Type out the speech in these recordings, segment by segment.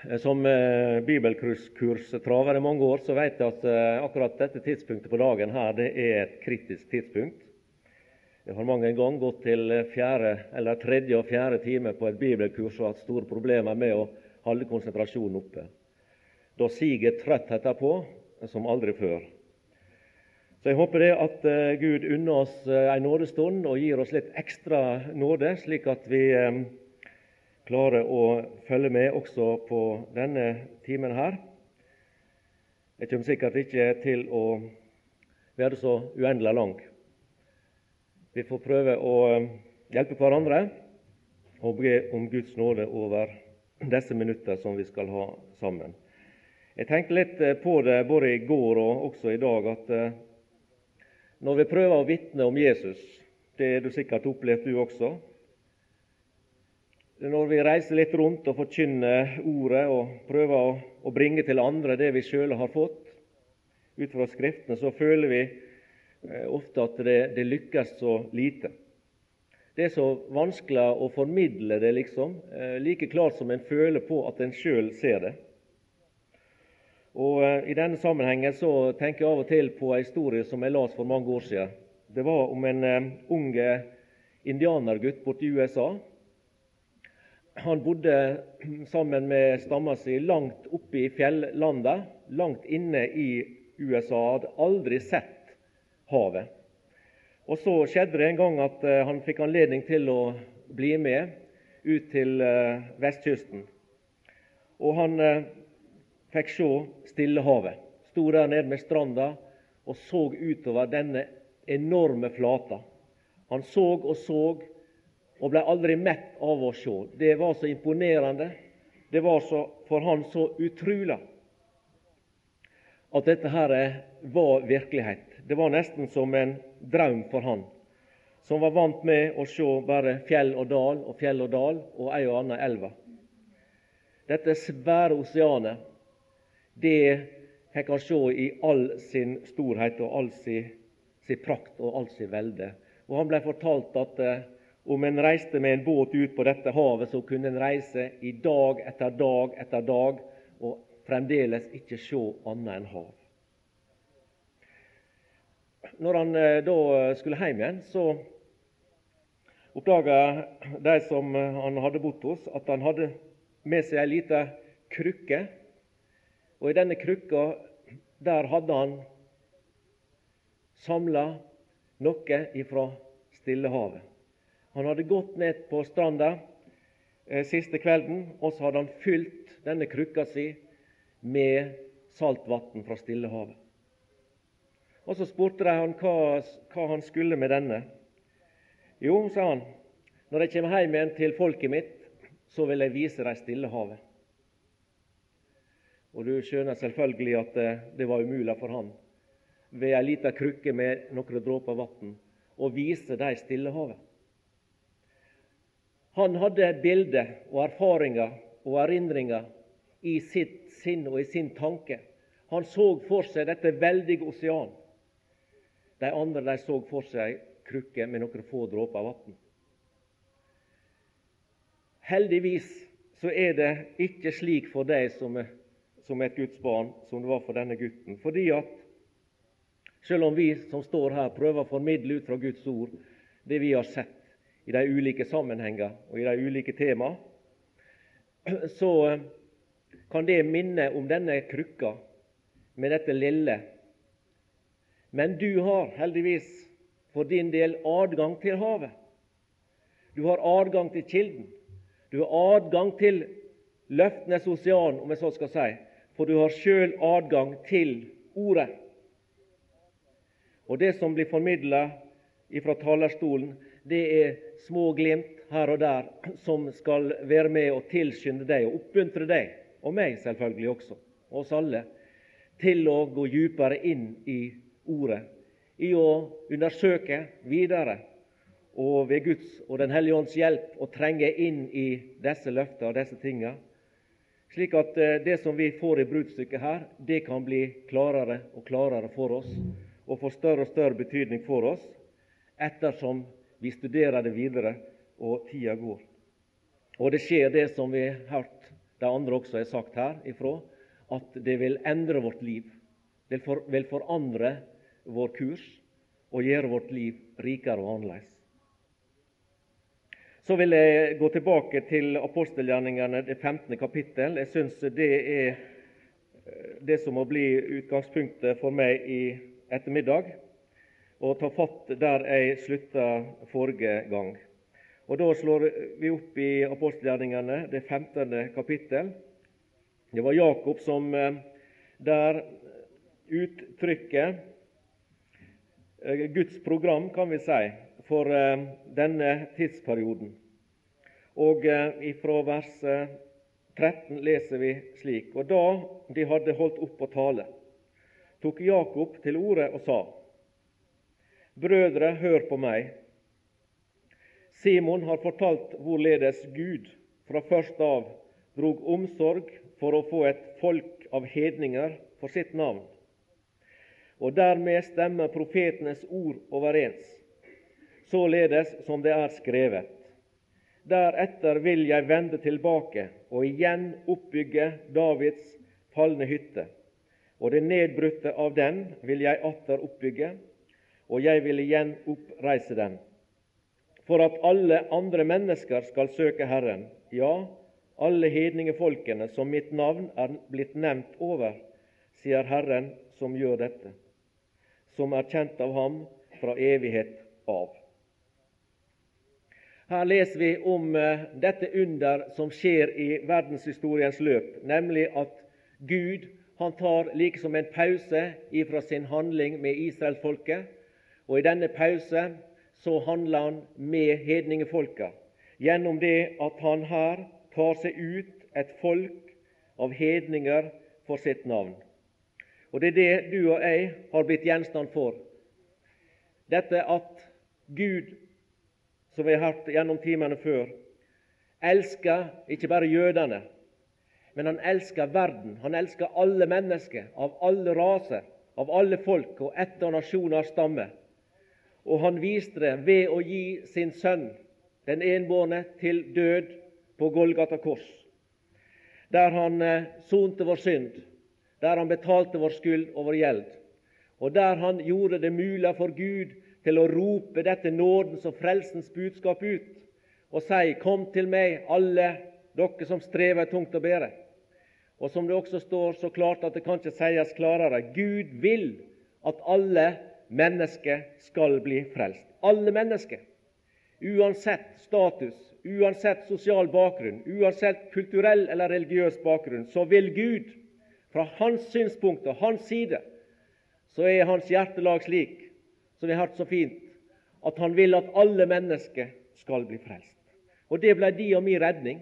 Som eh, bibelkurstraver i mange år så vet jeg at eh, akkurat dette tidspunktet på dagen her, det er et kritisk tidspunkt. Jeg har mange ganger gått til fjerde, eller tredje og fjerde time på et bibelkurs og hatt store problemer med å holde konsentrasjonen oppe. Da siger trøttheten på som aldri før. Så jeg håper det at eh, Gud unner oss en nådestund og gir oss litt ekstra nåde, slik at vi klare å følge med også på denne timen her. Jeg kommer sikkert ikke til å være så uendelig lang. Vi får prøve å hjelpe hverandre og be om Guds nåde over disse minutter som vi skal ha sammen. Jeg tenkte litt på det både i går og også i dag, at eh, når vi prøver å vitne om Jesus Det er du sikkert opplevd, du også når vi reiser litt rundt og forkynner ordet og prøver å, å bringe til andre det vi sjøl har fått ut fra Skriftene, så føler vi eh, ofte at det, det, lykkes så lite. Det er så vanskelig å formidle det, liksom, eh, like klart som en føler på at en sjøl ser det. Og eh, I denne sammenhengen så tenker jeg av og til på en historie som jeg las for mange år siden. Det var om en unge indianergutt borte i USA han bodde sammen med stamma si langt oppe i fjellandet, langt inne i USA. Hadde aldri sett havet. Og Så skjedde det en gang at eh, han fikk anledning til å bli med ut til eh, vestkysten. Og han eh, fikk se Stillehavet. Sto der nede med stranda og så utover denne enorme flata. Han så og så og ble aldri mett av å se. Det var så imponerende. Det var så, for han så utrolig at dette her var virkelighet. Det var nesten som en drøm for han, som var vant med å se bare fjell og dal og fjell og dal og ei og anna elva. Dette svære oseanet, det fikk han se i all sin storhet og all sin, sin prakt og all sin velde. Og Han ble fortalt at eh, om en reiste med en båt ut på dette havet, så kunne en reise i dag etter dag etter dag og fremdeles ikke se annet enn hav. Når han eh, da skulle hjem igjen, så oppdaga de som han hadde bodd hos, at han hadde med seg ei lita krykke. Og i denne krykka der hadde han samla noe ifra Stillehavet. Han hadde gått ned på stranda eh, siste kvelden, og så hadde han fylt denne krukka si med saltvann fra Stillehavet. Og Så spurte de han hva, hva han skulle med denne. Jo, sa han, når jeg kommer hjem igjen til folket mitt, så vil jeg vise dem Stillehavet. Og du skjønner selvfølgelig at eh, det var umulig for han ved ei lita krukke med noen dråper vann å vise dem Stillehavet. Han hadde bilder og erfaringer og erindringer i sitt sinn og i sin tanke. Han så for seg dette veldige osean. De andre de så for seg krukke med noen få dråper vann. Heldigvis så er det ikke slik for deg som, som et Guds barn som det var for denne gutten. Fordi at selv om vi som står her, prøver å formidle ut fra Guds ord det vi har sett, i de ulike sammenhenger og i de ulike tema, så eh, kan det minne om denne krukka med dette lille. Men du har heldigvis for din del adgang til havet. Du har adgang til kilden. Du har adgang til løftenes osean, om jeg så skal si, for du har sjøl adgang til Ordet. Og det som blir formidla fra talerstolen, det er små glimt her og der som skal være med og tilskynde deg og oppmuntre deg, og meg selvfølgelig også, oss alle, til å gå dypere inn i Ordet, i å undersøke videre og ved Guds og Den hellige ånds hjelp å trenge inn i disse løftene og disse tingene, slik at eh, det som vi får i bruddstykket her, det kan bli klarere og klarere for oss og få større og større betydning for oss ettersom vi studerer det videre, og tida går. Og det skjer det som vi har hørt de andre også har sagt her ifra, at det vil endre vårt liv. Det vil forandre vår kurs og gjøre vårt liv rikere og annerledes. Så vil jeg gå tilbake til apostelgjerningene, det 15. kapittel. Jeg syns det er eh, det som må bli utgangspunktet for meg i ettermiddag, og ta fatt der jeg slutta forrige gang. Og Da slår vi opp i apostelgjerningene, det 15. kapittel. Det var Jakob som eh, der uttrykker eh, Guds program, kan vi si, for denne tidsperioden. Og ifra fra vers 13 eh, leser vi slik.: Og da de hadde holdt opp å tale, tok Jakob til orde og sa:" Brødre, hør på meg. Simon har fortalt hvorledes Gud fra først av drog omsorg for å få et folk av hedninger for sitt navn. Og dermed stemmer profetenes ord overens, således som det er skrevet. Deretter vil jeg vende tilbake og igjen oppbygge Davids falne hytte. Og det nedbrutte av den vil jeg atter oppbygge, og jeg vil igjen oppreise den. For at alle andre mennesker skal søke Herren, ja, alle hedningefolkene som mitt navn er blitt nevnt over, sier Herren som gjør dette, som er kjent av ham fra evighet av. Her leser vi om eh, dette under som skjer i verdenshistoriens løp, nemlig at Gud han tar liksom en pause ifra sin handling med israelsfolket. Og i denne pause så handler han med hedningefolka gjennom det at han her tar seg ut et folk av hedninger for sitt navn. Og Det er det du og jeg har blitt gjenstand for. Dette at Gud som vi har hørt gjennom timene før, elsker ikke bare jødene, men han elsker verden. Han elsker alle mennesker, av alle raser, av alle folk og etter nasjoner stammer. Og han viste det ved å gi sin sønn, den enbårne, til død på Golgata kors, der han eh, sonte vår synd, der han betalte vår skyld og vår gjeld, og der han gjorde det mulig for Gud til å rope dette nådens og frelsens budskap ut og si:" Kom til meg, alle dere som strever tungt å bære. Og som det også står så klart at det kan ikke sies klarere Gud vil at alle mennesker skal bli frelst. Alle mennesker. Uansett status, uansett sosial bakgrunn, uansett kulturell eller religiøs bakgrunn, så vil Gud, fra hans synspunkt og hans side, så er hans hjertelag slik som vi har hørt så fint, at han vil at alle mennesker skal bli frelst. Og Det ble de og min redning.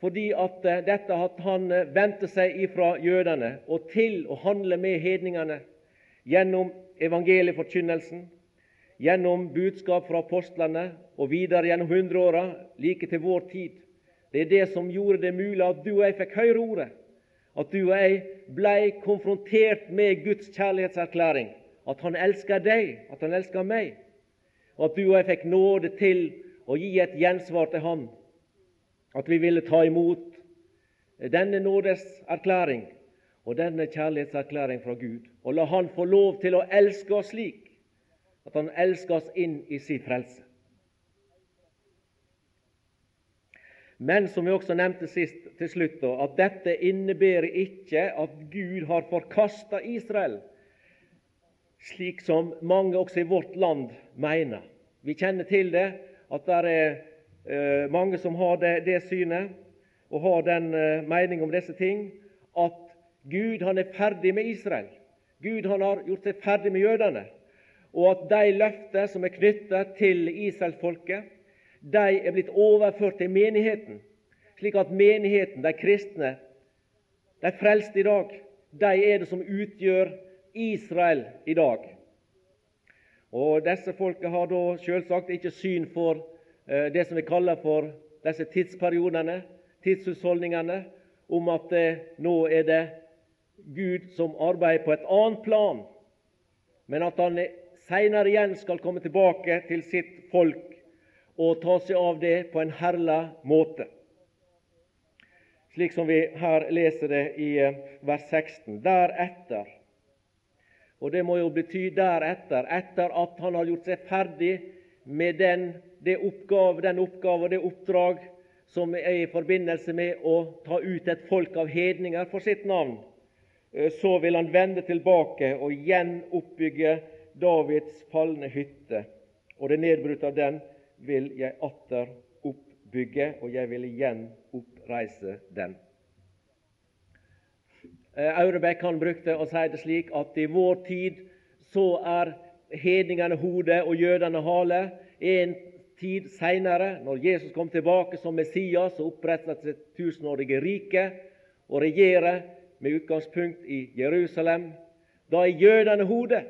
Fordi at eh, dette at han eh, vendte seg ifra jødene og til å handle med hedningene gjennom evangelieforkynnelsen, gjennom budskap fra apostlene og videre gjennom hundreåra, like til vår tid. Det er det som gjorde det mulig at du og jeg fikk høre ordet. At du og jeg blei konfrontert med Guds kjærlighetserklæring at han elsker deg, at han elsker meg, og at du og jeg fikk nåde til å gi et gjensvar til ham. At vi ville ta imot denne nådeserklæring og denne kjærlighetserklæring fra Gud, og la Han få lov til å elske oss slik at Han elsker oss inn i sin frelse. Men som vi også nevnte sist, til slutt, at dette innebærer ikke at Gud har forkasta Israel slik som mange også i vårt land mener. Vi kjenner til det, at det er eh, mange som har det, det, synet og har den eh, mening om disse ting, at Gud han er ferdig med Israel. Gud han har gjort seg ferdig med jødene. Og at de løfter som er knyttet til Israelfolket, de er blitt overført til menigheten. Slik at menigheten, de kristne, de frelste i dag, de er det som utgjør Israel i dag. Og Disse folket har da selvsagt ikke syn for eh, det som vi kaller for disse tidsperiodene, tidshusholdningene, om at eh, nå er det Gud som arbeider på et annet plan, men at han seinere igjen skal komme tilbake til sitt folk og ta seg av det på en herlig måte. slik som vi her leser det i eh, vers 16. Deretter. Og det må jo bety deretter, etter at han har gjort seg ferdig med den, det oppgave, den oppgave og det oppdrag som er i forbindelse med å ta ut et folk av hedninger for sitt navn, så vil han vende tilbake og gjenoppbygge Davids falne hytte. Og det nedbrutte av den vil jeg atter oppbygge, og jeg vil igjen oppreise den. Eh, Aurebekk han brukte å si det slik at i vår tid så er hedningene hode og jødene hale. En tid seinere, når Jesus kom tilbake som Messias og opprettet sitt tusenårige rike og regjerer med utgangspunkt i Jerusalem, da er jødene hodet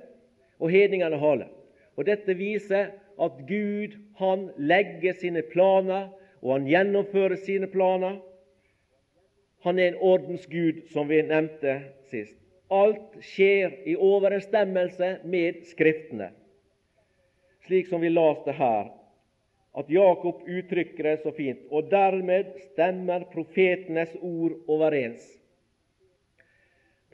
og hedningene hale. Og Dette viser at Gud han legger sine planer, og han gjennomfører sine planer. Han er en ordens Gud, som vi nevnte sist. Alt skjer i overensstemmelse med Skriftene, slik som vi leste her at Jakob uttrykker det så fint. Og dermed stemmer profetenes ord overens.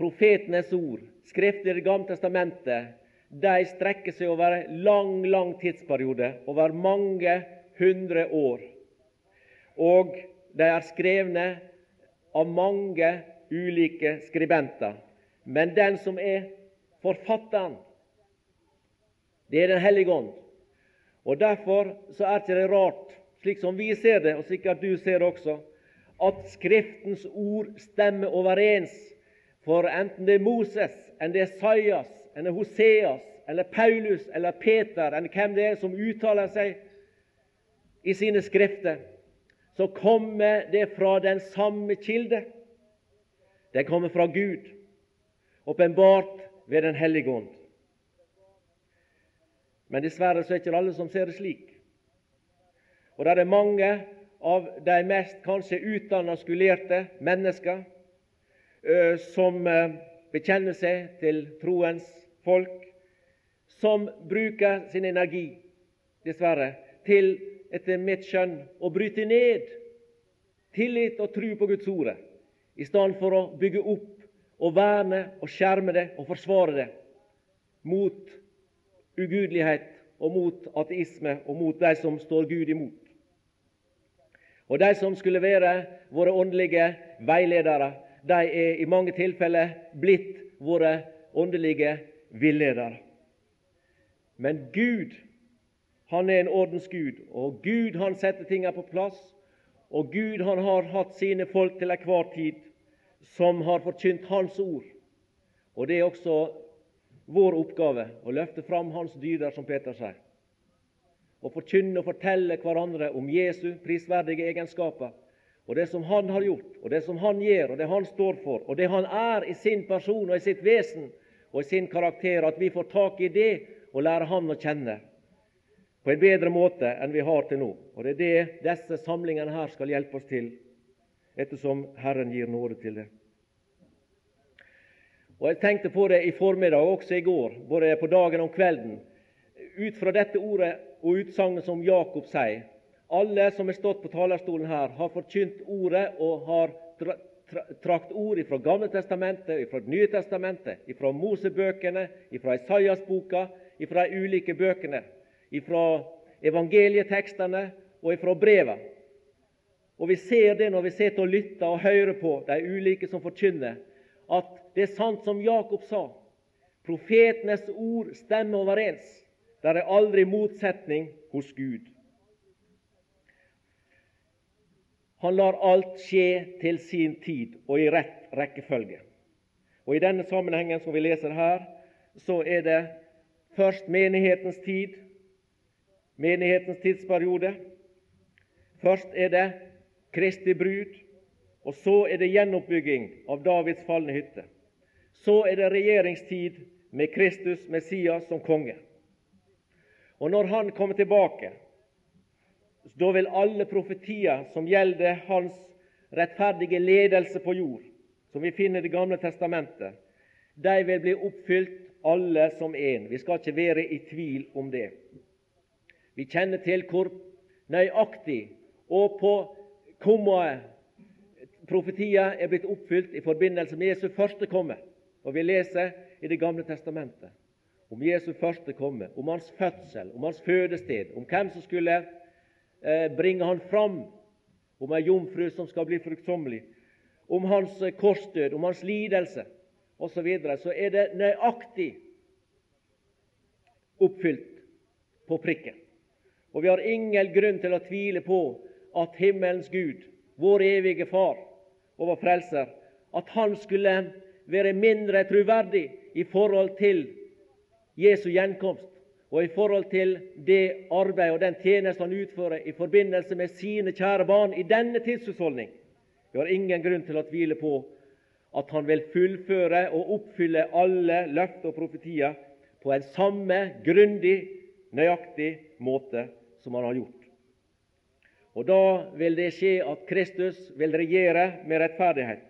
Profetenes ord, skrifter i Det gamle testamentet, de strekker seg over en lang, lang tidsperiode, over mange hundre år. Og de er skrevne av mange ulike skribenter. Men den som er forfatteren, det er Den hellige ånd. Og Derfor så er det ikke rart, slik som vi ser det, og sikkert du ser det også, at Skriftens ord stemmer overens. For enten det er Moses, enn det er Sajas, enn det er Hoseas, eller Paulus eller Peter, enn hvem det er som uttaler seg i sine skrifter, så kommer det fra den samme kilde. Det kommer fra Gud, åpenbart ved Den hellige ånd. Men dessverre så er det ikke alle som ser det slik. Og det er mange av de mest kanskje utdanna, skulerte mennesker som bekjenner seg til troens folk, som bruker sin energi, dessverre, til, etter mitt skjønn, å bryte ned tillit og tro på Guds ord, i stedet for å bygge opp og verne og skjerme det og forsvare det mot ugudelighet og mot ateisme og mot de som står Gud imot. Og De som skulle være våre åndelige veiledere, de er i mange tilfeller blitt våre åndelige villedere. Men Gud, han er en ordens Gud, og Gud han setter tingene på plass. Og Gud han har hatt sine folk til enhver tid som har forkynt Hans ord. Og det er også vår oppgave å løfte fram Hans dyder, som Peter sier. Å forkynne og fortelle hverandre om Jesu prisverdige egenskaper. Og det som Han har gjort, og det som Han gjør, og det Han står for, og det Han er i sin person og i sitt vesen og i sin karakter, at vi får tak i det og lærer Han å kjenne på en bedre måte enn vi har til nå. Og Det er det disse samlingene her skal hjelpe oss til, ettersom Herren gir nåde til det. Og Jeg tenkte på det i formiddag og også i går, både på dagen og kvelden. Ut fra dette ordet og utsagnet som Jakob sier. Alle som har stått på talerstolen her, har forkynt ordet og har tra tra trakt ord fra Gamle testamentet, fra nye testamentet, fra Mosebøkene, fra Isaias-boka, fra de ulike bøkene, fra evangelietekstene og fra brevet. Og Vi ser det når vi sitter og lytter og hører på de ulike som forkynner, at det er sant som Jakob sa. Profetenes ord stemmer overens. Det er aldri motsetning hos Gud. Han lar alt skje til sin tid og i rett rekkefølge. Og I denne sammenhengen som vi leser her, så er det først menighetens tid, menighetens tidsperiode. Først er det Kristi brud, og så er det gjenoppbygging av Davids falne hytte. Så er det regjeringstid med Kristus, Messias, som konge. Og når Han kommer tilbake, da vil alle profetier som gjelder Hans rettferdige ledelse på jord, som vi finner i Det gamle testamentet, de vil bli oppfylt alle som én. Vi skal ikke være i tvil om det. Vi kjenner til hvor nøyaktig og på kommaet profetier er blitt oppfylt i forbindelse med Jesu første komme. Og Vi leser i Det gamle testamentet om Jesu første komme, om hans fødsel, om hans fødested, om hvem som skulle eh, bringe han fram, om ei jomfru som skal bli fruktsommelig, om hans eh, korsdød, om hans lidelse osv., så, videre, så er det nøyaktig oppfylt på prikken. Og vi har ingen grunn til å tvile på at himmelens Gud, vår evige Far og vår Frelser, at Han skulle være mindre troverdig i forhold til Jesu gjenkomst og i forhold til det arbeidet og den tjeneste han utfører i forbindelse med sine kjære barn i denne tidshusholdning. Vi har ingen grunn til å tvile på at han vil fullføre og oppfylle alle løfter og profetier på en samme grundig, nøyaktig måte som han har gjort. Og Da vil det skje at Kristus vil regjere med rettferdighet.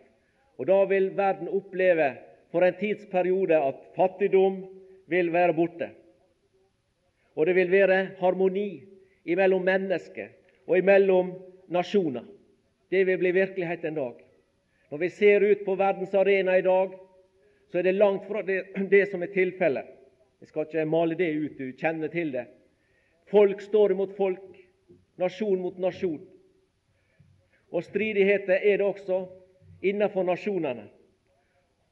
Og Da vil verden oppleve for en tidsperiode at fattigdom, vil være borte. Og det vil være harmoni imellom mennesker og imellom nasjoner. Det vil bli virkelighet en dag. Når vi ser ut på verdens arena i dag, så er det langt fra det, det som er tilfellet. Jeg skal ikke male det ut, du kjenner til det. Folk står mot folk, nasjon mot nasjon. Og stridigheter er det også innenfor nasjonene.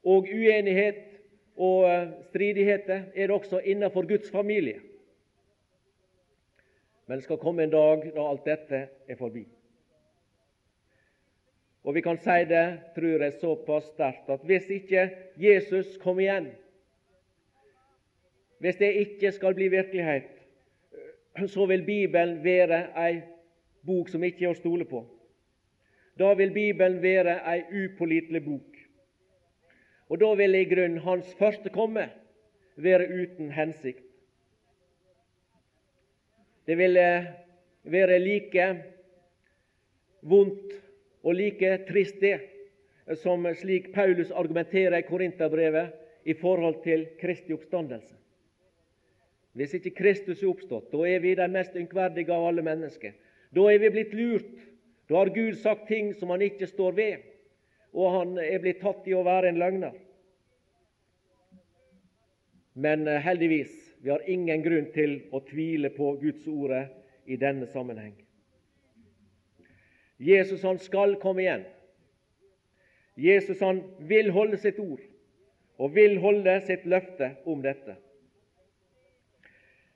Og uenighet og eh, stridigheter er det også innenfor Guds familie. Men det skal komme en dag da alt dette er forbi. Og vi kan si det, tror jeg, såpass sterkt at hvis ikke Jesus kommer igjen, hvis det ikke skal bli virkelighet, så vil Bibelen være ei bok som ikke er å stole på. Da vil Bibelen være ei upålitelig bok. Og da vil i grunnen hans første komme være uten hensikt. Det ville være like vondt og like trist, det, som slik Paulus argumenterer i Korinterbrevet i forhold til Kristi oppstandelse. Hvis ikke Kristus er oppstått, da er vi de mest ynkverdige av alle mennesker. Da er vi blitt lurt. Da har Gud sagt ting som han ikke står ved og han er blitt tatt i å være en løgner. Men eh, heldigvis, vi har ingen grunn til å tvile på Guds ordet i denne sammenheng. Jesus han skal komme igjen. Jesus han vil holde sitt ord og vil holde sitt løfte om dette.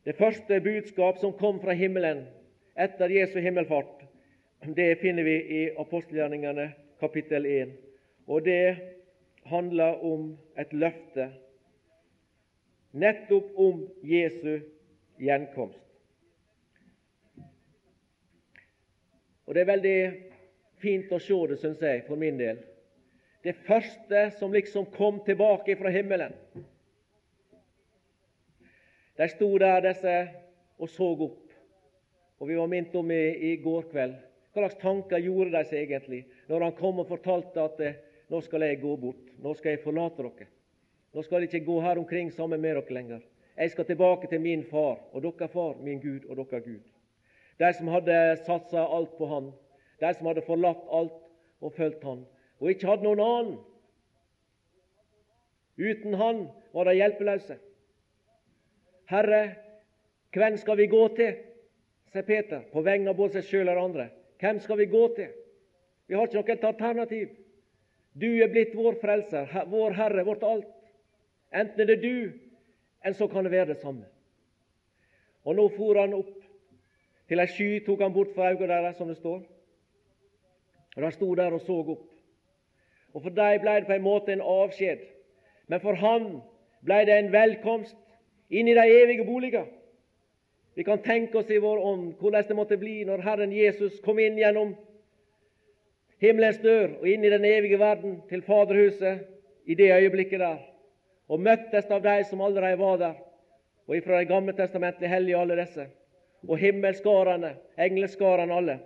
Det første budskap som kom fra himmelen etter Jesu himmelfart, det finner vi i apostelgjerningene kapittel 1. Og det handler om et løfte nettopp om Jesu gjenkomst. Og Det er veldig fint å se det, syns jeg, for min del. Det første som liksom kom tilbake fra himmelen. De sto der, disse, og så opp. Og Vi var minnet om i, i går kveld hva slags tanker gjorde de seg egentlig når han kom og fortalte at eh, nå skal jeg gå bort, nå skal jeg forlate dere. Nå skal jeg ikke gå her omkring sammen med dere lenger. Jeg skal tilbake til min far og dere far, min Gud og dere Gud. De som hadde satsa alt på Han, de som hadde forlatt alt og fulgt Han, og ikke hadde noen annen. Uten Han var de hjelpeløse. Herre, hvem skal vi gå til? sier Peter på vegne av både seg sjøl og andre. Hvem skal vi gå til? Vi har ikke noe alternativ. Du er blitt vår frelser, vår Herre, vårt alt. Enten er det du, eller så kan det være det samme. Og nå for han opp til ei sky, tok han bort fra øynene deres, som det står. Og De sto der og så opp. Og For dem ble det på en måte en avskjed, men for han ble det en velkomst inn i de evige boliger. Vi kan tenke oss i vår ånd hvordan det måtte bli når Herren Jesus kom inn gjennom himmelens dør og inn i den evige verden, til Faderhuset, i det øyeblikket der og møttes av de som allerede var der, og ifra Det gamle testamentet hellige alle disse, og himmelskarene, engleskarene alle.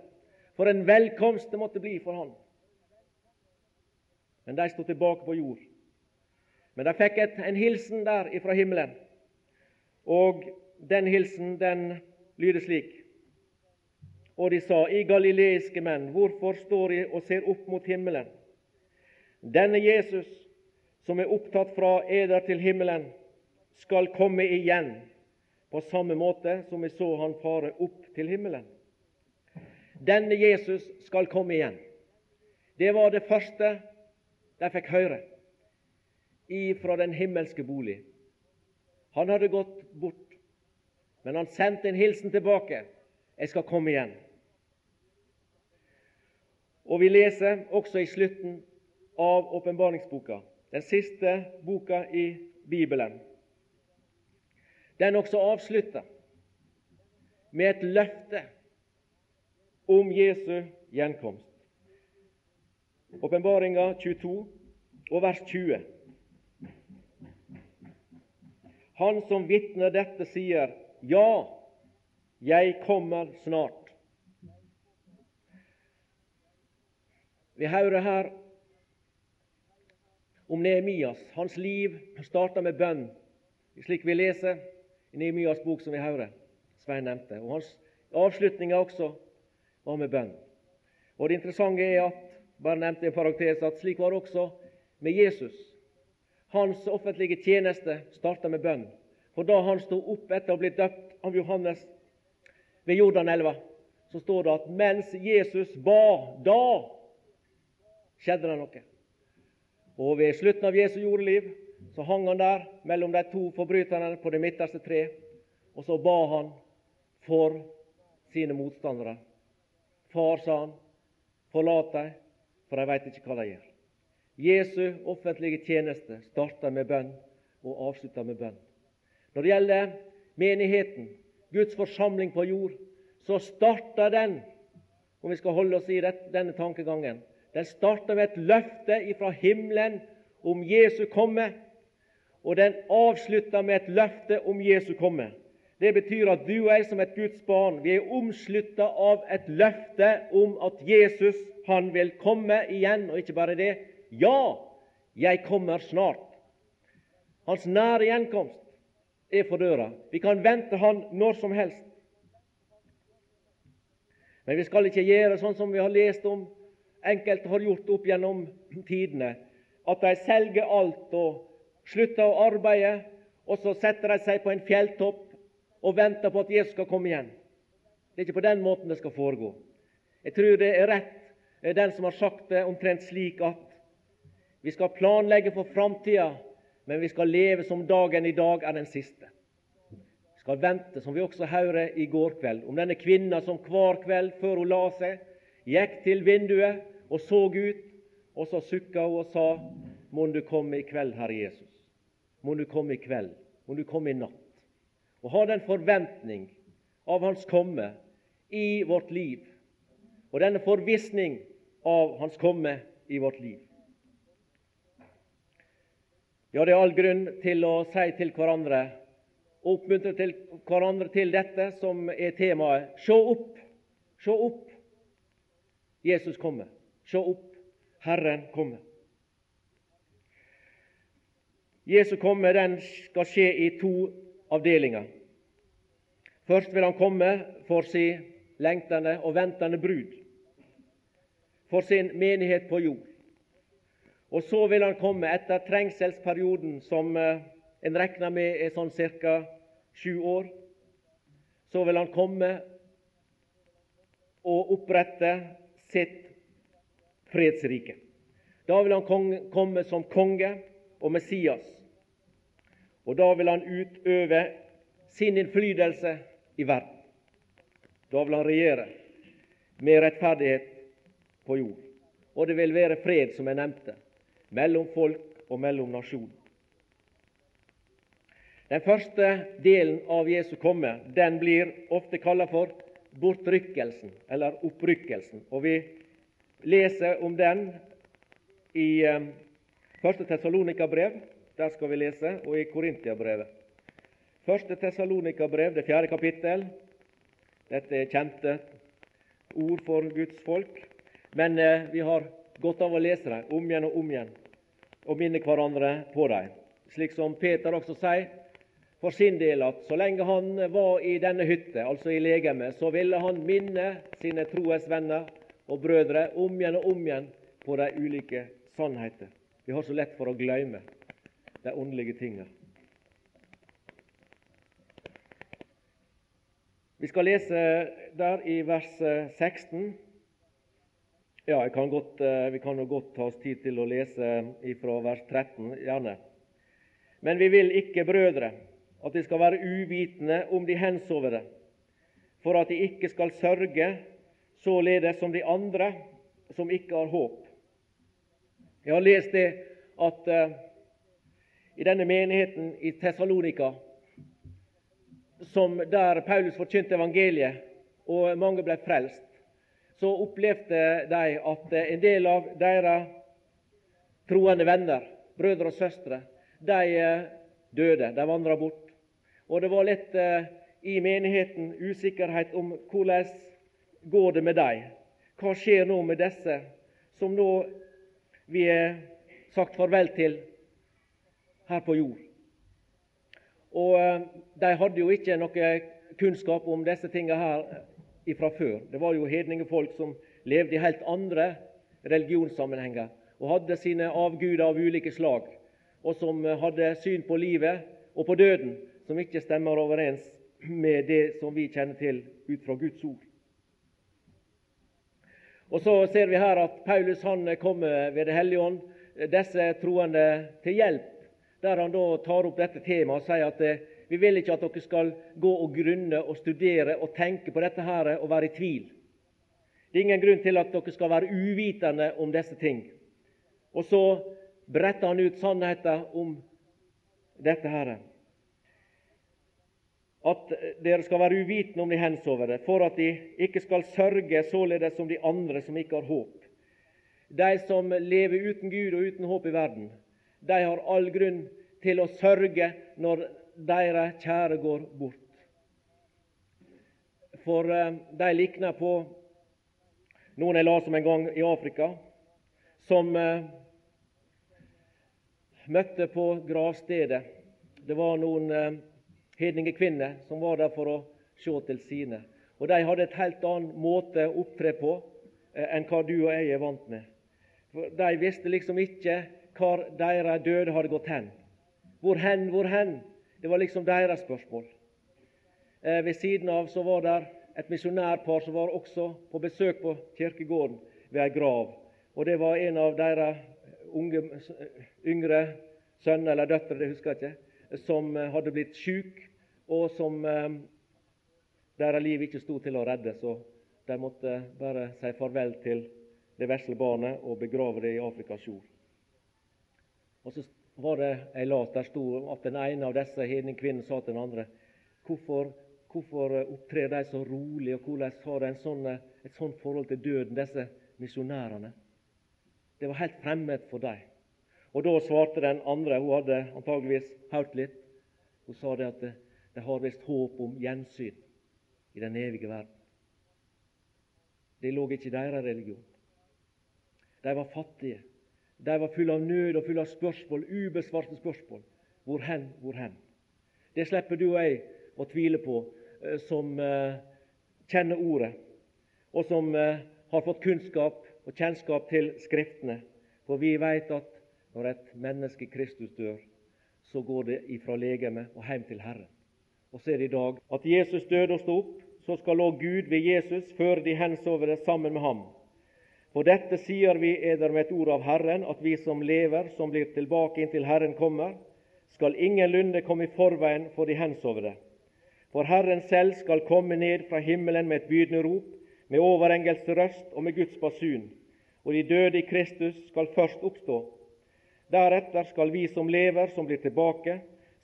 For en velkomst det måtte bli for han. Men de sto tilbake på jord. Men de fikk et, en hilsen der ifra himmelen, og den hilsen den lyder slik. Og de sa, i galileiske menn, hvorfor står de og ser opp mot himmelen? Denne Jesus, som er opptatt fra eder til himmelen, skal komme igjen på samme måte som vi så han fare opp til himmelen. Denne Jesus skal komme igjen. Det var det første de fikk høre ifra den himmelske bolig. Han hadde gått bort, men han sendte en hilsen tilbake. Jeg skal komme igjen. Og vi leser også i slutten av åpenbaringsboka, den siste boka i Bibelen. Den også avslutta med et løfte om Jesu gjenkomst. Åpenbaringa 22 og vers 20. Han som vitner dette, sier, Ja, jeg kommer snart. Vi hører her om Nehemias. Hans liv starta med bønn, slik vi leser i Nehemias bok, som vi hører Svein nevnte. Og Hans avslutninger også var med bønn. Og Det interessante er at bare nevnte i parentes, at slik var det også med Jesus. Hans offentlige tjeneste starta med bønn. For da han sto opp etter å ha blitt døpt av Johannes ved Jordanelva, så står det at mens Jesus ba, da skjedde det noe. Og ved slutten av Jesu jordeliv så hang han der mellom de to forbryterne på det midterste tre, og så ba han for sine motstandere. Far, sa han, forlat dem, for de veit ikke hva de gjør. Jesu offentlige tjeneste starter med bønn og avslutter med bønn. Når det gjelder menigheten, Guds forsamling på jord, så starter den, om vi skal holde oss i denne tankegangen, den starter med et løfte fra himmelen om Jesu komme, og den avslutter med et løfte om Jesu komme. Det betyr at du og jeg som et Guds barn, vi er omslutta av et løfte om at Jesus han vil komme igjen, og ikke bare det. Ja, jeg kommer snart. Hans nære gjenkomst er for døra. Vi kan vente Han når som helst. Men vi skal ikke gjøre sånn som vi har lest om enkelte har gjort opp gjennom tidene, at de selger alt og slutter å arbeide, og så setter de seg på en fjelltopp og venter på at Jesus skal komme igjen. Det er ikke på den måten det skal foregå. Jeg tror det er rett, den som har sagt det omtrent slik at vi skal planlegge for framtida, men vi skal leve som dagen i dag er den siste. Vi skal vente, som vi også hørte i går kveld, om denne kvinna som hver kveld før hun la seg, gikk til vinduet og så ut, og så sukka hun og sa, Må du komme i kveld, Herre Jesus. Må du komme i kveld. Må du komme i natt. Og ha den forventning av Hans komme i vårt liv, og denne forvissning av Hans komme i vårt liv. Ja, det er all grunn til å si til hverandre og oppmuntre til hverandre til dette som er temaet. Se opp, se opp. Jesus kommer. Se opp, Herren kommer. Jesu komme den skal skje i to avdelinger. Først vil han komme for sin lengtende og ventende brud, for sin menighet på jord. Og så vil han komme etter trengselsperioden, som eh, en regner med er sånn ca. sju år. Så vil han komme og opprette sitt fredsrike. Da vil han komme som konge og Messias. Og da vil han utøve sin innflytelse i verden. Da vil han regjere med rettferdighet på jord. Og det vil være fred, som jeg nevnte mellom folk og mellom nasjoner. Den første delen av Jesu komme den blir ofte kalla for bortrykkelsen, eller opprykkelsen. Og Vi leser om den i eh, første Tessalonika-brev, der skal vi lese, og i Korintia-brevet. Første Tessalonika-brev, det fjerde kapittel. Dette er kjente ord for Guds folk, men eh, vi har godt av å lese dem om igjen og om igjen og minne hverandre på dem. Slik som Peter også sier for sin del at så lenge han var i denne hytte, altså i legemet, så ville han minne sine troesvenner og brødre om igjen og om igjen på de ulike sannheter. Vi har så lett for å glemme de åndelige tingene. Vi skal lese der i vers 16. Ja, kan godt, eh, Vi kan jo godt ta oss tid til å lese fra vers 13, gjerne. Men vi vil ikke, brødre, at de skal være uvitende om de hensovne, for at de ikke skal sørge således som de andre som ikke har håp. Jeg har lest det at uh, i denne menigheten i Tessalonika, der Paulus forkynte evangeliet og mange ble frelst, så opplevde de at en del av deres troende venner, brødre og søstre, de eh, døde. De vandra bort. Og det var litt uh, i menigheten usikkerhet om hvordan går det med dem. Hva skjer nå med disse som nå vi er sagt farvel til her på jord? Og uh, De hadde jo ikke noe kunnskap om disse tingene her fra før. Det var jo hedningefolk som levde i helt andre religionssammenhenger og hadde sine avguder av ulike slag, og som hadde syn på livet og på døden som ikke stemmer overens med det som vi kjenner til ut fra Guds ord. Og Så ser vi her at Paulus han kommer ved Det hellige ånd disse troende til hjelp, der han da tar opp dette temaet og sier at eh, vi vil ikke at dere skal gå og grunne og studere og tenke på dette her og være i tvil. Det er ingen grunn til at dere skal være uvitende om disse ting. Og så bretter han ut sannheten om dette her at dere skal være uvitende om de hensovne, for at de ikke skal sørge således som de andre som ikke har håp. De som lever uten Gud og uten håp i verden, de har all grunn til å sørge når deres kjære går bort. For eh, de likner på noen jeg las om en gang i Afrika, som eh, møtte på gravstedet. Det var noen eh, hedningekvinner som var der for å se til sine. Og De hadde et helt annen måte å opptre på eh, enn hva du og jeg er vant med. For De visste liksom ikke hvor deres døde hadde gått hen. Hvor hen, hvor hen? Det var liksom deres spørsmål. Eh, ved siden av så var det et misjonærpar som var også på besøk på kirkegården ved ei grav. Og Det var en av deres unge, yngre sønner eller døtre, det husker jeg ikke, som hadde blitt sjuk og som eh, deres liv ikke sto til å redde. Så de måtte bare si farvel til det vesle barnet og begrave det i Afrikas jord. Og så var det ei las der sto at den ene av disse hedningkvinnene sa til den andre hvorfor, hvorfor opptrer de så rolig, og hvordan har de sånn, et sånt forhold til døden, disse misjonærene? Det var helt fremmed for dem. Og Da svarte den andre, hun hadde antageligvis hørt litt, hun sa det at de har visst håp om gjensyn i den evige verden. Det lå ikke i deres religion. De var fattige. De var fulle av nød og fulle av spørsmål, ubesvarte spørsmål. Hvor hen, hvor hen? Det slipper du og jeg å tvile på, eh, som uh, kjenner Ordet, og som uh, har fått kunnskap og kjennskap til Skriftene. For vi vet at når et menneske Kristus dør, så går det ifra legemet og hjem til Herren og så er det i dag at Jesus døde og sto opp, så skal òg Gud ved Jesus føre de hensovne sammen med ham. For dette sier vi eder med et ord av Herren, at vi som lever, som blir tilbake inntil Herren kommer, skal ingenlunde komme i forveien for de hensovne. For Herren selv skal komme ned fra himmelen med et bydende rop, med overengels røst og med Guds basun, og de døde i Kristus skal først oppstå. Deretter skal vi som lever, som blir tilbake,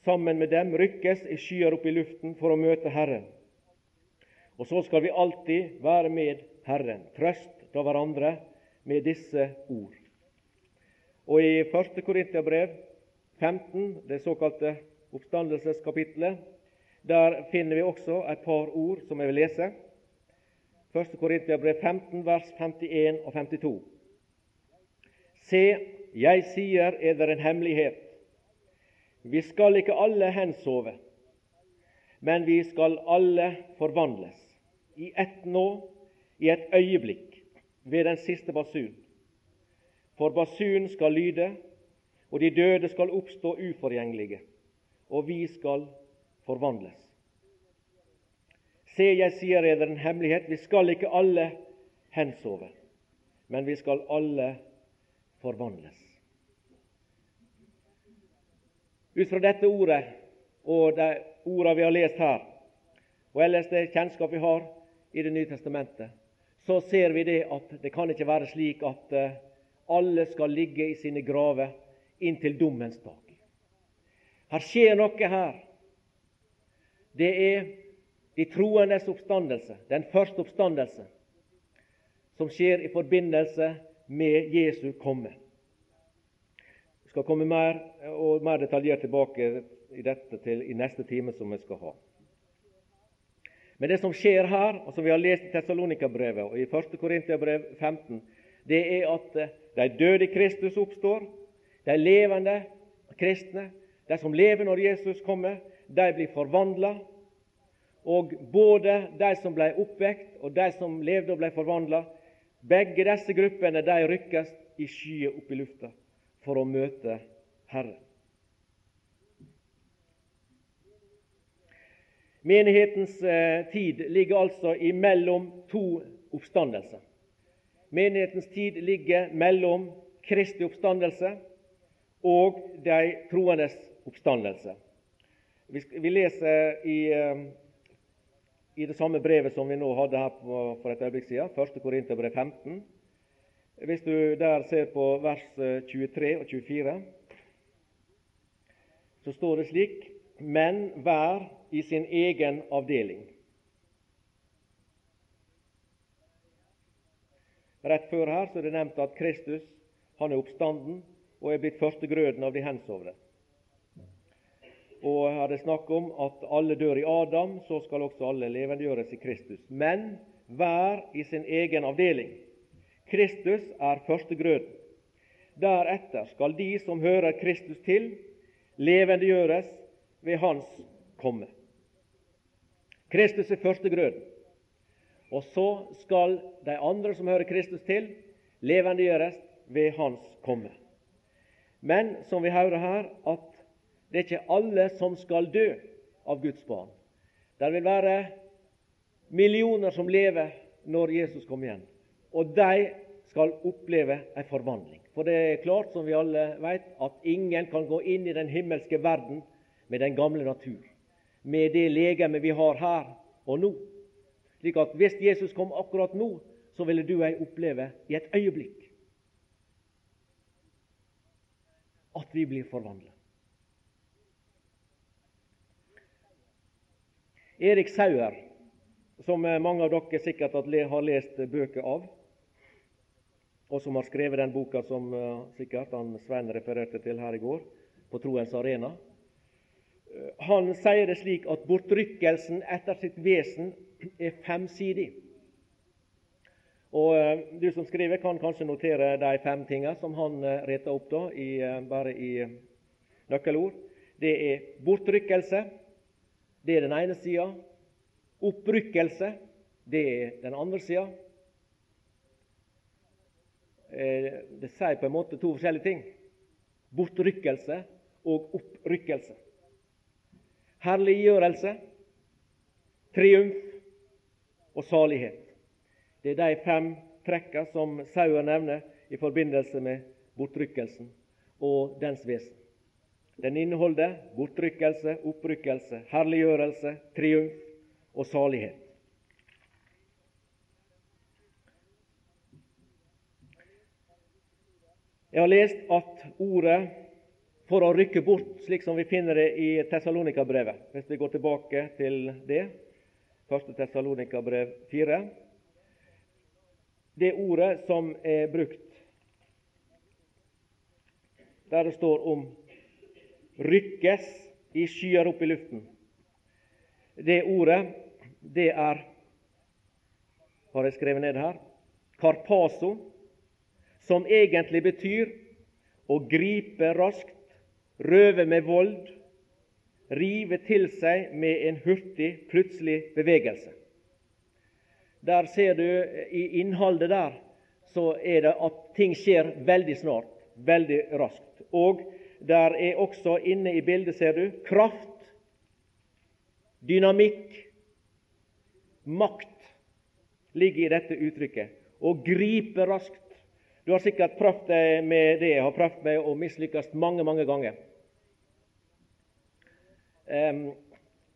sammen med dem rykkes i skyer opp i luften for å møte Herren. Og så skal vi alltid være med Herren. Trøst da hverandre med disse ord. Og i 1. Korintiabrev 15, det såkalte oppstandelseskapitlet, der finner vi også et par ord som jeg vil lese. 1. Korintiabrev 15, vers 51 og 52. Se, jeg sier eder en hemmelighet. Vi skal ikke alle hensove, men vi skal alle forvandles i ett nå, i et øyeblikk, ved den siste basun. For basunen skal lyde, og de døde skal oppstå uforgjengelige, og vi skal forvandles. Se, jeg sier dere en hemmelighet, vi skal ikke alle hensove, men vi skal alle forvandles. Ut fra dette ordet og de ordene vi har lest her, og ellers det kjennskap vi har i Det nye testamentet, så ser vi det at det kan ikke være slik at eh, alle skal ligge i sine graver inntil dommens dag. Her skjer noe her. Det er de troendes oppstandelse, den første oppstandelse, som skjer i forbindelse med Jesu komme. Skal komme mer og mer detaljert tilbake i dette til, i neste time som vi skal ha. Men det som skjer her, og som vi har lest i Tessalonika-brevet og i 1. Korintiabrev 15, det er at eh, de døde Kristus oppstår, de levende kristne, de som lever når Jesus kommer, de blir forvandla. Og både de som ble oppvekt, og de som levde og ble forvandla, begge disse gruppene de rykkes i skyer opp i lufta for å møte Herren. Menighetens eh, tid ligger altså imellom to oppstandelser. Menighetens tid ligger mellom Kristi oppstandelse og de troendes oppstandelse. Vi, leser i, eh, i, det samme brevet som vi nå hadde her for et øyeblikk siden, 1. Korinterbrev 15. Hvis du der ser på vers 23 eh, og 24, så står det slik Men hver i sin egen avdeling. Rett før her så er det nevnt at Kristus han er oppstanden og er blitt førstegrøden av de hensovne. Og her er det snakk om at alle dør i Adam, så skal også alle levendegjøres i Kristus. Men hver i sin egen avdeling. Kristus er førstegrøden. Deretter skal de som hører Kristus til, levendegjøres ved Hans komme. Kristus er førstegrøden. Og så skal de andre som hører Kristus til, levendegjøres ved Hans komme. Men som vi hører her, at det er ikke alle som skal dø av Guds barn. Det vil være millioner som lever når Jesus kommer igjen. Og de skal oppleve en forvandling. For det er klart, som vi alle vet, at ingen kan gå inn i den himmelske verden med den gamle natur med det legeme vi har her og nå. Slik at hvis Jesus kom akkurat nå, så ville du og jeg oppleve i et øyeblikk at vi blir forvandla. Erik Sauer, som mange av dere sikkert har lest bøker av, og som har skrevet den boka som eh, sikkert han Svein refererte til her i går, på Troens arena, han sier det slik at bortrykkelsen etter sitt vesen er femsidig. Og eh, Du som skriver, kan kanskje notere de fem tingene som han eh, retter opp da, i, eh, bare i nøkkelord. Det er bortrykkelse, det er den ene sida. Opprykkelse, det er den andre sida. Det sier på en måte to forskjellige ting. Bortrykkelse og opprykkelse herliggjørelse, triumf og salighet. Det er de fem trekka som Sauer nevner i forbindelse med bortrykkelsen og dens vesen. Den inneholder bortrykkelse, opprykkelse, herliggjørelse, triumf og salighet. Jeg har lest at ordet for å rykke bort, slik som vi finner det i Tessalonika-brevet. Hvis vi går tilbake til det, 1. Tessalonika-brev 4. Det ordet som er brukt der det står om 'rykkes i skyer opp i luften', det ordet, det er Har jeg skrevet ned her? Karpaso, som egentlig betyr å gripe raskt røve med vold, rive til seg med en hurtig, plutselig bevegelse. Der ser du i innholdet der, så er det at ting skjer veldig snart, veldig raskt. Og der er også inne i bildet, ser du, kraft, dynamikk, makt ligger i dette uttrykket. Å gripe raskt. Du har sikkert prøvd deg med det. Jeg har prøvd meg og mislykkes mange, mange ganger. Um,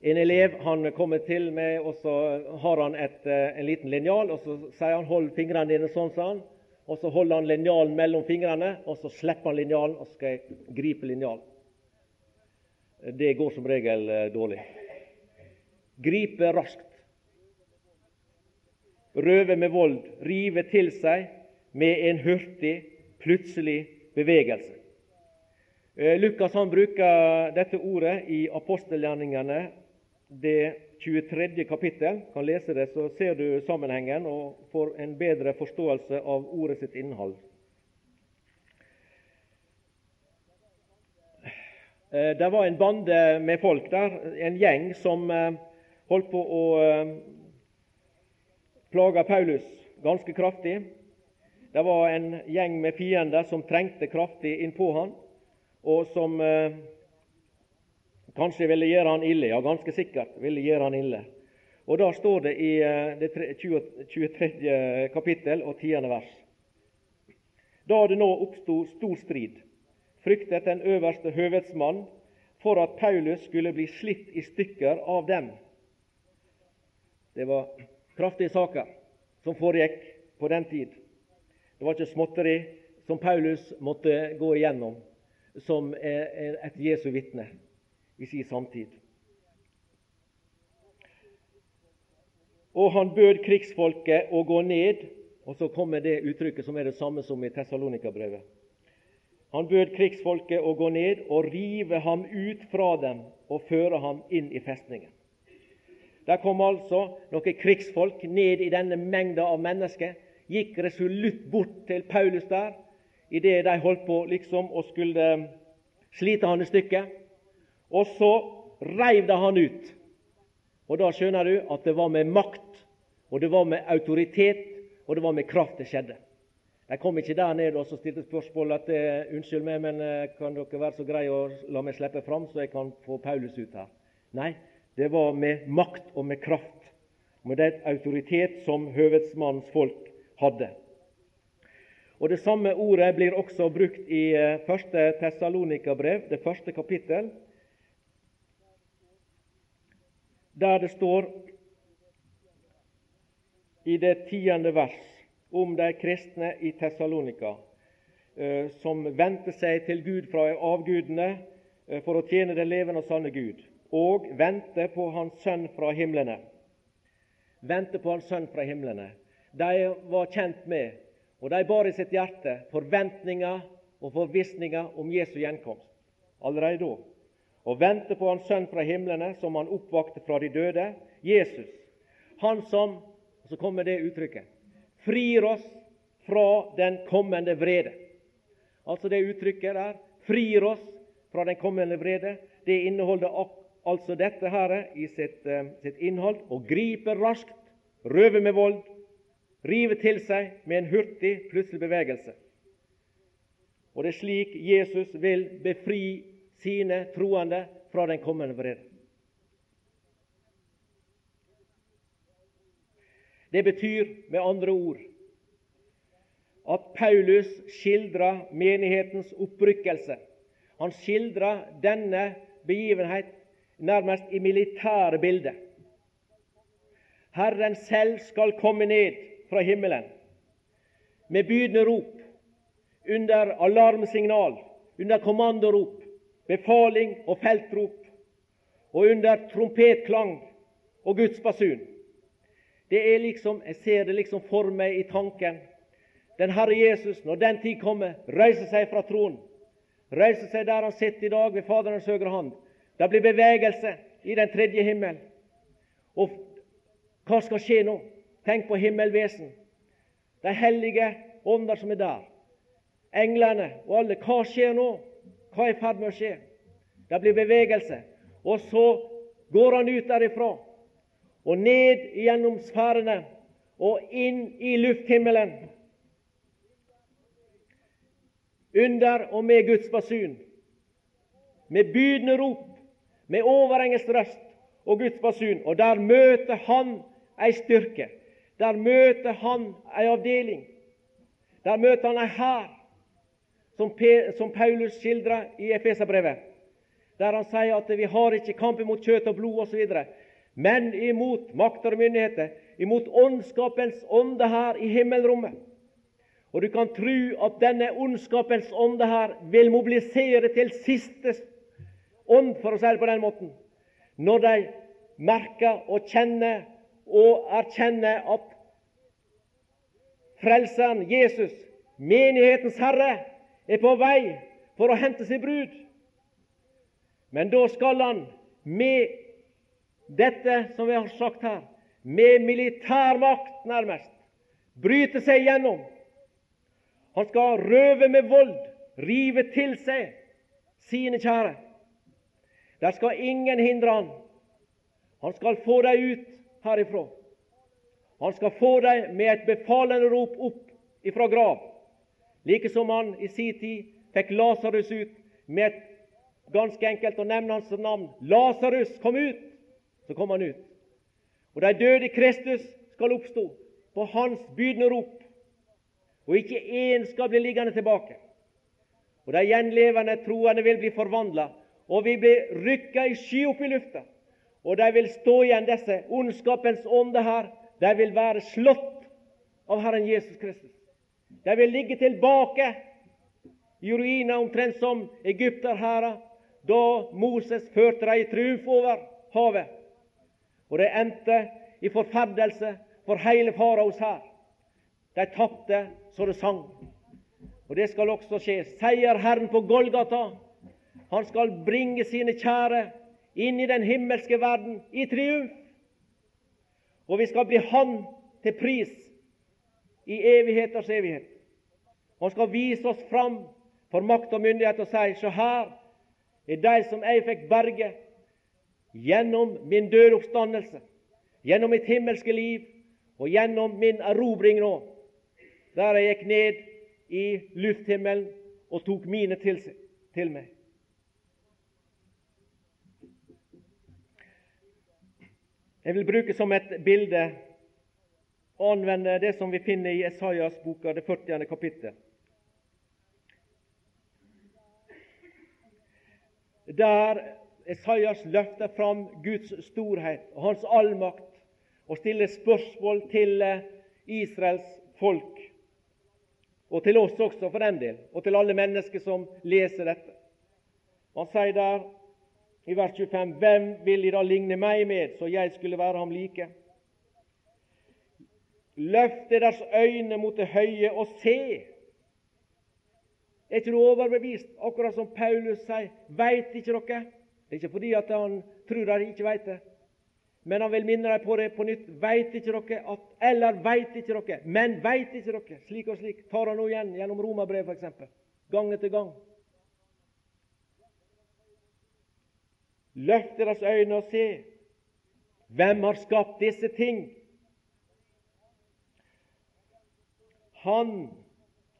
en elev han kommer til meg, og så har han et, eh, en liten linjal. og Så sier han 'hold fingrene dine sånn', sa han. Og Så holder han linjalen mellom fingrene, og så slipper han linjalen, og så skal jeg gripe linjalen. Det går som regel eh, dårlig. Gripe raskt. Røve med vold. Rive til seg med en hurtig, plutselig bevegelse. Eh, Lukas han bruker dette ordet i apostelgjerningene det 23. kapittel, kan lese det, så ser du sammenhengen og får en bedre forståelse av ordet sitt innhold. Eh, det var en bande med folk der, en gjeng som eh, holdt på å plage Paulus ganske kraftig. Det var en gjeng med fiender som trengte kraftig innpå han, og som Kanskje ville gjøre han ille. Ja, ganske sikkert ville gjøre han ille. Og Da står det i eh, det 23. kapittel og 10. vers. Da det nå oppsto stor strid, fryktet den øverste høvedsmann for at Paulus skulle bli slitt i stykker av dem. Det var kraftige saker som foregikk på den tid. Det var ikke småtteri som Paulus måtte gå igjennom som et Jesu vitne i sin samtid. Og han bød krigsfolket å gå ned, og så kommer det uttrykket som er det samme som i Tessalonika-brevet. Han bød krigsfolket å gå ned og rive ham ut fra dem og føre ham inn i festningen. Der kom altså noen krigsfolk ned i denne mengda av mennesker, gikk resolutt bort til Paulus der idet de holdt på liksom og skulle slite han i stykker. Og så reiv de han ut. Og Da skjønner du at det var med makt, og det var med autoritet, og det var med kraft det skjedde. De kom ikke der ned og stilte spørsmål at eh, 'Unnskyld meg, men eh, kan dere være så greie å la meg slippe fram, så jeg kan få Paulus ut her?' Nei, det var med makt og med kraft, med den autoritet som høvedsmannens folk hadde. Og Det samme ordet blir også brukt i eh, første Tessalonika-brev, det første kapittel, der det står i det tiende vers om de kristne i Tessalonika eh, som vendte seg til Gud fra avgudene eh, for å tjene den levende og sanne Gud, og vendte på Hans Sønn fra himlene. Vente på Hans Sønn fra himlene. De var kjent med, og de bar i sitt hjerte, forventninger og forvissninger om Jesu gjenkomst allerede da og vente på Hans Sønn fra himlene, som Han oppvakte fra de døde, Jesus. Han som Så kommer det uttrykket frir oss fra den kommende vrede. Altså det uttrykket der frir oss fra den kommende vrede. Det inneholder altså dette her i sitt, uh, sitt innhold og griper raskt, røver med vold, rive til seg med en hurtig, plutselig bevegelse. Og det er slik Jesus vil befri sine troende fra den kommende vrede. Det betyr med andre ord at Paulus skildrer menighetens opprykkelse. Han skildrer denne begivenhet nærmest i militære bilder. Herren selv skal komme ned fra himmelen med bydende rop, under alarmsignal, under kommandorop, befaling og feltrop, og under trompetklang og Guds basun. Det er liksom, Jeg ser det liksom for meg i tanken. Den Herre Jesus, når den tid kommer, reiser seg fra tronen. Reiser seg der han sitter i dag, ved Faderens høyre hånd. Det blir bevegelse i den tredje himmel. Og hva skal skje nå? Tenk på himmelvesen. De hellige ånder som er der. Englene og alle. Hva skjer nå? Hva er i ferd med å skje? Det blir bevegelse. Og så går han ut derifra og ned gjennom sfærene og inn i lufthimmelen. under og med Guds basun, med bydende rop, med overengelsk røst og Guds basun. Og der møter han ei styrke. Der møter han ei avdeling. Der møter han ei hær, som, Paulus skildrer i Efeserbrevet, der han sier at vi har ikke kamp mot kjøtt og blod osv., men imot makter og myndigheter, imot ondskapens ånde her i himmelrommet. Og du kan tro at denne ondskapens ånde her vil mobilisere til siste ånd, for å si det på den måten, når de merker og kjenner og erkjenne at Frelseren Jesus, menighetens Herre, er på vei for å hente sin brud. Men da skal han med dette som vi har sagt her, med militærmakt nærmest, bryte seg igjennom han skal røve med vold, rive til seg sine kjære. Der skal ingen hindre han. Han skal få dem ut herifra. Han skal få dem med et befalende rop opp ifra grav, like som han i sin tid fikk Lasarus ut med et ganske enkelt å nevne hans navn. Lasarus, kom ut! Så kom han ut. Og de døde i Kristus skal oppstå på hans bydende rop og ikke én skal bli liggende tilbake. Og De gjenlevende troende vil bli forvandla og vi blir rykka i sky opp i lufta. Og de vil stå igjen, disse ondskapens ånde her. De vil være slått av Herren Jesus Kristus. De vil ligge tilbake i ruiner, omtrent som egypterhæra da Moses førte dem i triumf over havet. Og det endte i forferdelse for hele faraos hær. De tapte så det sang. Og det skal også skje. Seierherren på Golgata, han skal bringe sine kjære inn i den himmelske verden i triumf. Og vi skal bli Han til pris i evigheters evighet. Han skal vise oss fram for makt og myndighet og si så her er de som jeg fikk berge gjennom min døde oppstandelse, gjennom mitt himmelske liv og gjennom min erobring nå der jeg gikk ned i lufthimmelen og tok mine til, til meg. Jeg vil bruke som et bilde og anvende det som vi finner i Esaias boka, det 40. kapittel. Der Esaias løfter fram Guds storhet og hans allmakt og stiller spørsmål til Israels folk og til oss også, for den del, og til alle mennesker som leser dette. Han sier der i vers 25.: Hvem vil de da ligne meg med, så jeg skulle være ham like? Løfte deres øyne mot det høye og se. Er ikke du overbevist, akkurat som Paulus sier? Veit ikke dere? Det er ikke fordi at han tror de ikke veit det, men han vil minne dem på det på nytt. Veit ikke dere at Eller veit ikke dere, men veit ikke dere Slik og slik tar han nå igjen gjennom romerbrevet, f.eks. Gang etter gang. Løft deres øyne og se. Hvem har skapt disse ting? Han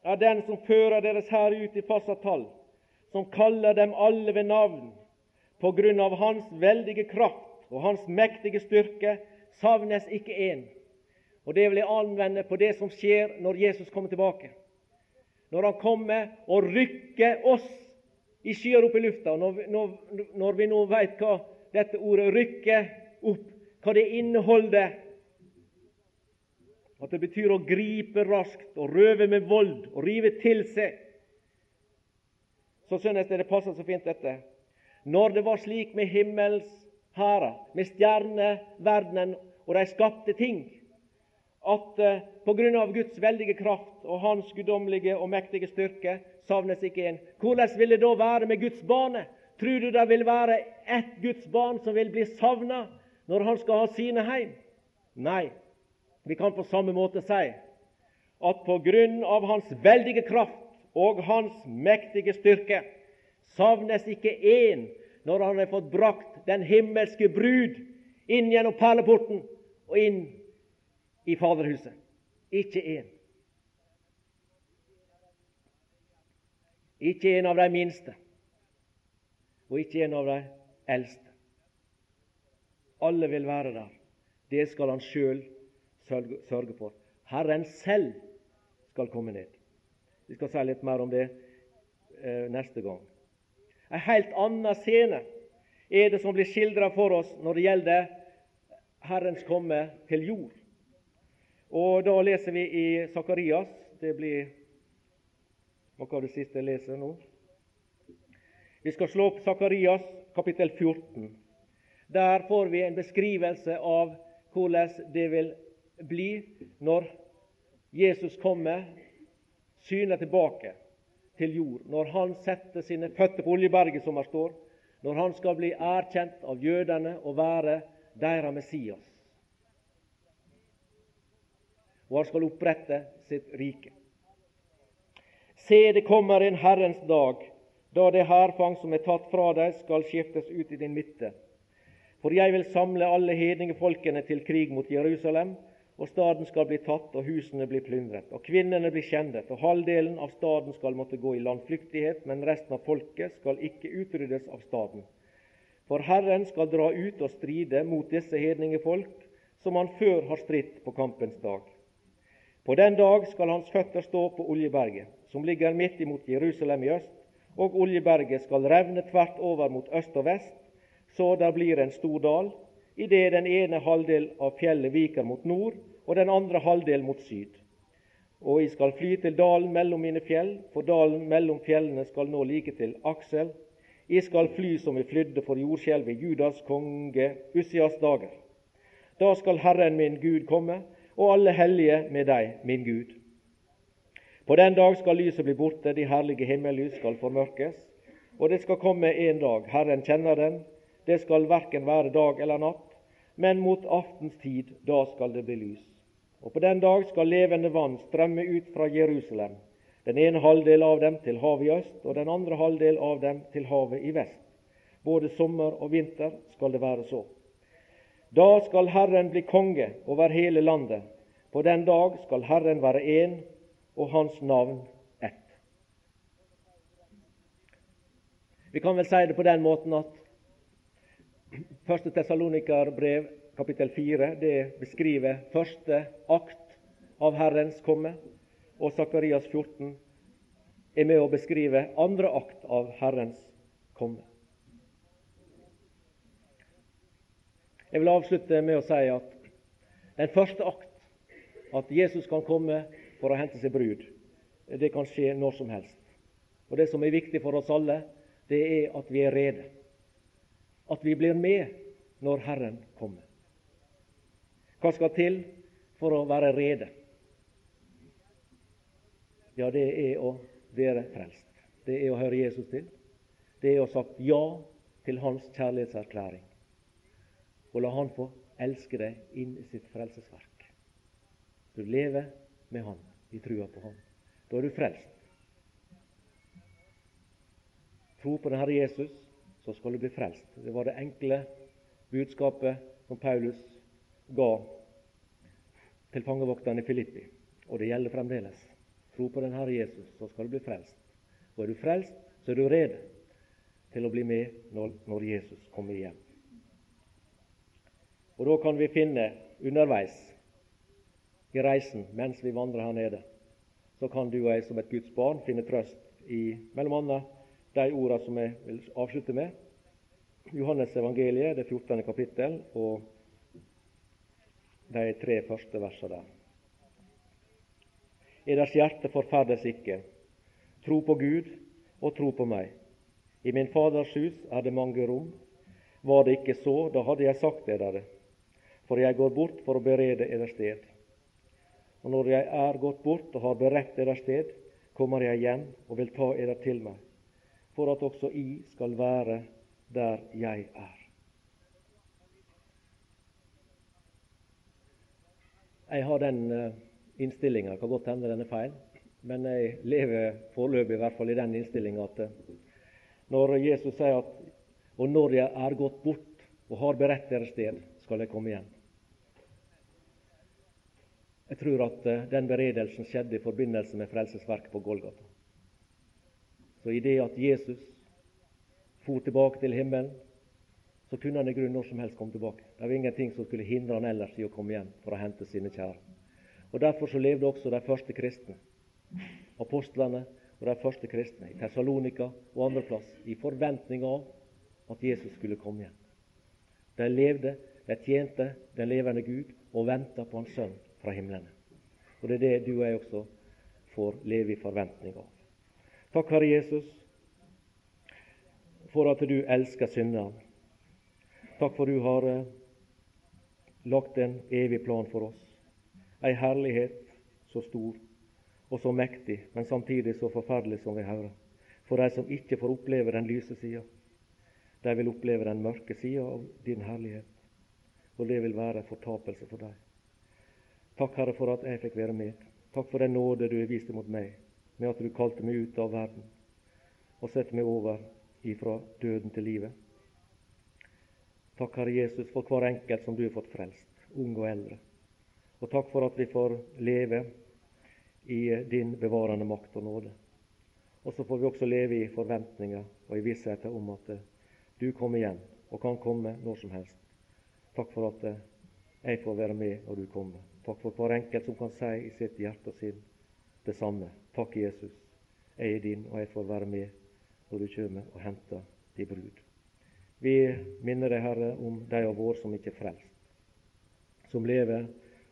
er den som fører deres her ut i fastsatt som kaller dem alle ved navn, på grunn av Hans veldige kraft og hans mektige styrke savnes ikke én. Og Det vil jeg anvende på det som skjer når Jesus kommer tilbake. Når han kommer og rykker oss i skyer opp i lufta. Når når, når vi nå vet hva dette ordet 'rykke opp' hva det inneholder. At det betyr å gripe raskt og røve med vold og rive til seg. Så synes jeg det passer så fint, dette. Når det var slik med himmels hærer, med stjerneverdenen og de skapte ting, at uh, på grunn av Guds veldige kraft og Hans guddommelige og mektige styrke savnes ikke en. Hvordan vil det da være med Guds barnet? Tror du det vil være ett Guds barn som vil bli savna når han skal ha sine heim? Nei. Vi kan på samme måte si at på grunn av Hans veldige kraft og Hans mektige styrke savnes ikke én når han har fått brakt den himmelske brud inn gjennom perleporten og inn i Faderhuset. Ikke én. Ikke en av de minste, og ikke en av de eldste. Alle vil være der. Det skal han sjøl sørge for. Herren selv skal komme ned. Vi skal si litt mer om det eh, neste gang. En helt annen scene er det som blir skildra for oss når det gjelder Herrens komme til jord. Og Da leser vi i Sakarias. Det blir noe av det siste jeg leser nå. Vi skal slå opp Sakarias kapittel 14. Der får vi en beskrivelse av hvordan det vil bli når Jesus kommer, syner tilbake til jord, når han setter sine føtter på Oljeberget, som det står, når han skal bli erkjent av jødene og være deres Messias. Og han skal opprette sitt rike. Se, det kommer en Herrens dag, da det hærfang som er tatt fra deg, skal skiftes ut i din midte. For jeg vil samle alle hedningefolkene til krig mot Jerusalem, og staden skal bli tatt, og husene bli plyndret, og kvinnene bli skjendet, og halvdelen av staden skal måtte gå i landflyktighet, men resten av folket skal ikke utryddes av staden. For Herren skal dra ut og stride mot disse hedningefolk, som han før har stritt på kampens dag. På den dag skal hans føtter stå på Oljeberget, som ligger midt imot Jerusalem i øst, og Oljeberget skal revne tvert over mot øst og vest, så der blir en stor dal, idet den ene halvdel av fjellet viker mot nord, og den andre halvdel mot syd. Og jeg skal fly til dalen mellom mine fjell, for dalen mellom fjellene skal nå like til Aksel. Jeg skal fly som vi flydde for jordskjelvet i Judas konge Ussias dager. Da skal Herren min Gud komme, og alle hellige med deg, min Gud. På den dag skal lyset bli borte, de herlige himmellys skal formørkes. Og det skal komme en dag, Herren kjenner den, det skal verken være dag eller natt, men mot aftens tid, da skal det bli lys. Og på den dag skal levende vann strømme ut fra Jerusalem, den ene halvdel av dem til havet i øst, og den andre halvdel av dem til havet i vest. Både sommer og vinter skal det være så. Da skal Herren bli konge over hele landet. På den dag skal Herren være én, og hans navn ett. Vi kan vel si det på den måten at første Tessalonikerbrev kapittel 4 det beskriver første akt av Herrens komme, og Sakarias 14 er med å beskrive andre akt av Herrens komme. Jeg vil avslutte med å si at den første akt, at Jesus kan komme for å hente seg brud, det kan skje når som helst. Og Det som er viktig for oss alle, det er at vi er rede. At vi blir med når Herren kommer. Hva skal til for å være rede? Ja, det er å være frelst. Det er å høre Jesus til. Det er å sagt ja til hans kjærlighetserklæring. Og la han få elske deg inn i sitt frelsesverk. Du lever med han i trua på han. Da er du frelst. Tro på den Herre Jesus, så skal du bli frelst. Det var det enkle budskapet som Paulus ga til fangevokterne i Filippi. Og det gjelder fremdeles. Tro på den Herre Jesus, så skal du bli frelst. Og er du frelst, så er du rede til å bli med når Jesus kommer hjem. Og da kan vi finne underveis i reisen mens vi vandrer her nede, så kan du og jeg som et Guds barn finne trøst i bl.a. de ordene som jeg vil avslutte med. Johannes evangeliet, det 14. kapittel, og de tre første versene der. Eders hjerte forferdes ikke. Tro på Gud og tro på meg. I min Faders hus er det mange rom. Var det ikke så, da hadde jeg sagt det dere. For jeg går bort for å berede eder sted. Og når jeg er gått bort og har beredt dere sted, kommer jeg igjen og vil ta eder til meg, for at også I skal være der jeg er. Jeg har den uh, innstillinga. Kan godt hende den er feil, men jeg lever foreløpig i hvert fall i den innstillinga at uh, når Jesus sier at og når jeg er gått bort og har beredt dere sted, skal jeg komme igjen. Jeg tror at uh, den beredelsen skjedde i forbindelse med frelsesverket på Golgata. Så i det at Jesus for tilbake til himmelen, så kunne han i grunnen når som helst komme tilbake. Det var ingenting som skulle hindre han ellers i å komme hjem for å hente sine kjære. Og Derfor så levde også de første kristne, apostlene og de første kristne i Tessalonika og andreplass, i forventning av at Jesus skulle komme hjem. De levde, de tjente den levende Gud og venta på Hans Sønn fra himlene. Og Det er det du og jeg også får leve i forventning av. Takk, Herre Jesus, for at du elsker synderen. Takk for du har eh, lagt en evig plan for oss. Ei herlighet så stor og så mektig, men samtidig så forferdelig som vi hører. For de som ikke får oppleve den lyse sida, de vil oppleve den mørke sida av din herlighet. Og det vil være fortapelse for dem. Takk, Herre, for at jeg fikk være med. Takk for den nåde du har vist mot meg, med at du kalte meg ut av verden og sette meg over ifra døden til livet. Takk, Herre Jesus, for hver enkelt som du har fått frelst, ung og eldre. Og takk for at vi får leve i din bevarende makt og nåde. Og så får vi også leve i forventninger og i vissheten om at eh, du kommer igjen, og kan komme når som helst. Takk for at eh, jeg får være med når du kommer. Takk for hver enkelt som kan si i sitt hjerte og sinn det samme. Takk, Jesus. Jeg er din, og jeg får være med når du kommer og henter din brud. Vi minner deg, Herre, om de av våre som ikke er frelst, som lever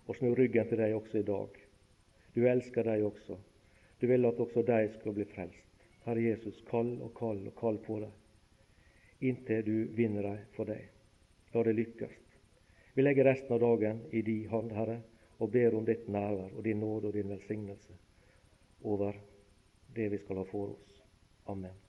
og snur ryggen til deg også i dag. Du elsker deg også. Du vil at også de skal bli frelst. Herre Jesus, kall og kall og kall på dem inntil du vinner dem for deg. La det lykkes. Vi legger resten av dagen i din hånd, Herre, og ber om ditt nærvær og din nåde og din velsignelse over det vi skal ha for oss. Amen.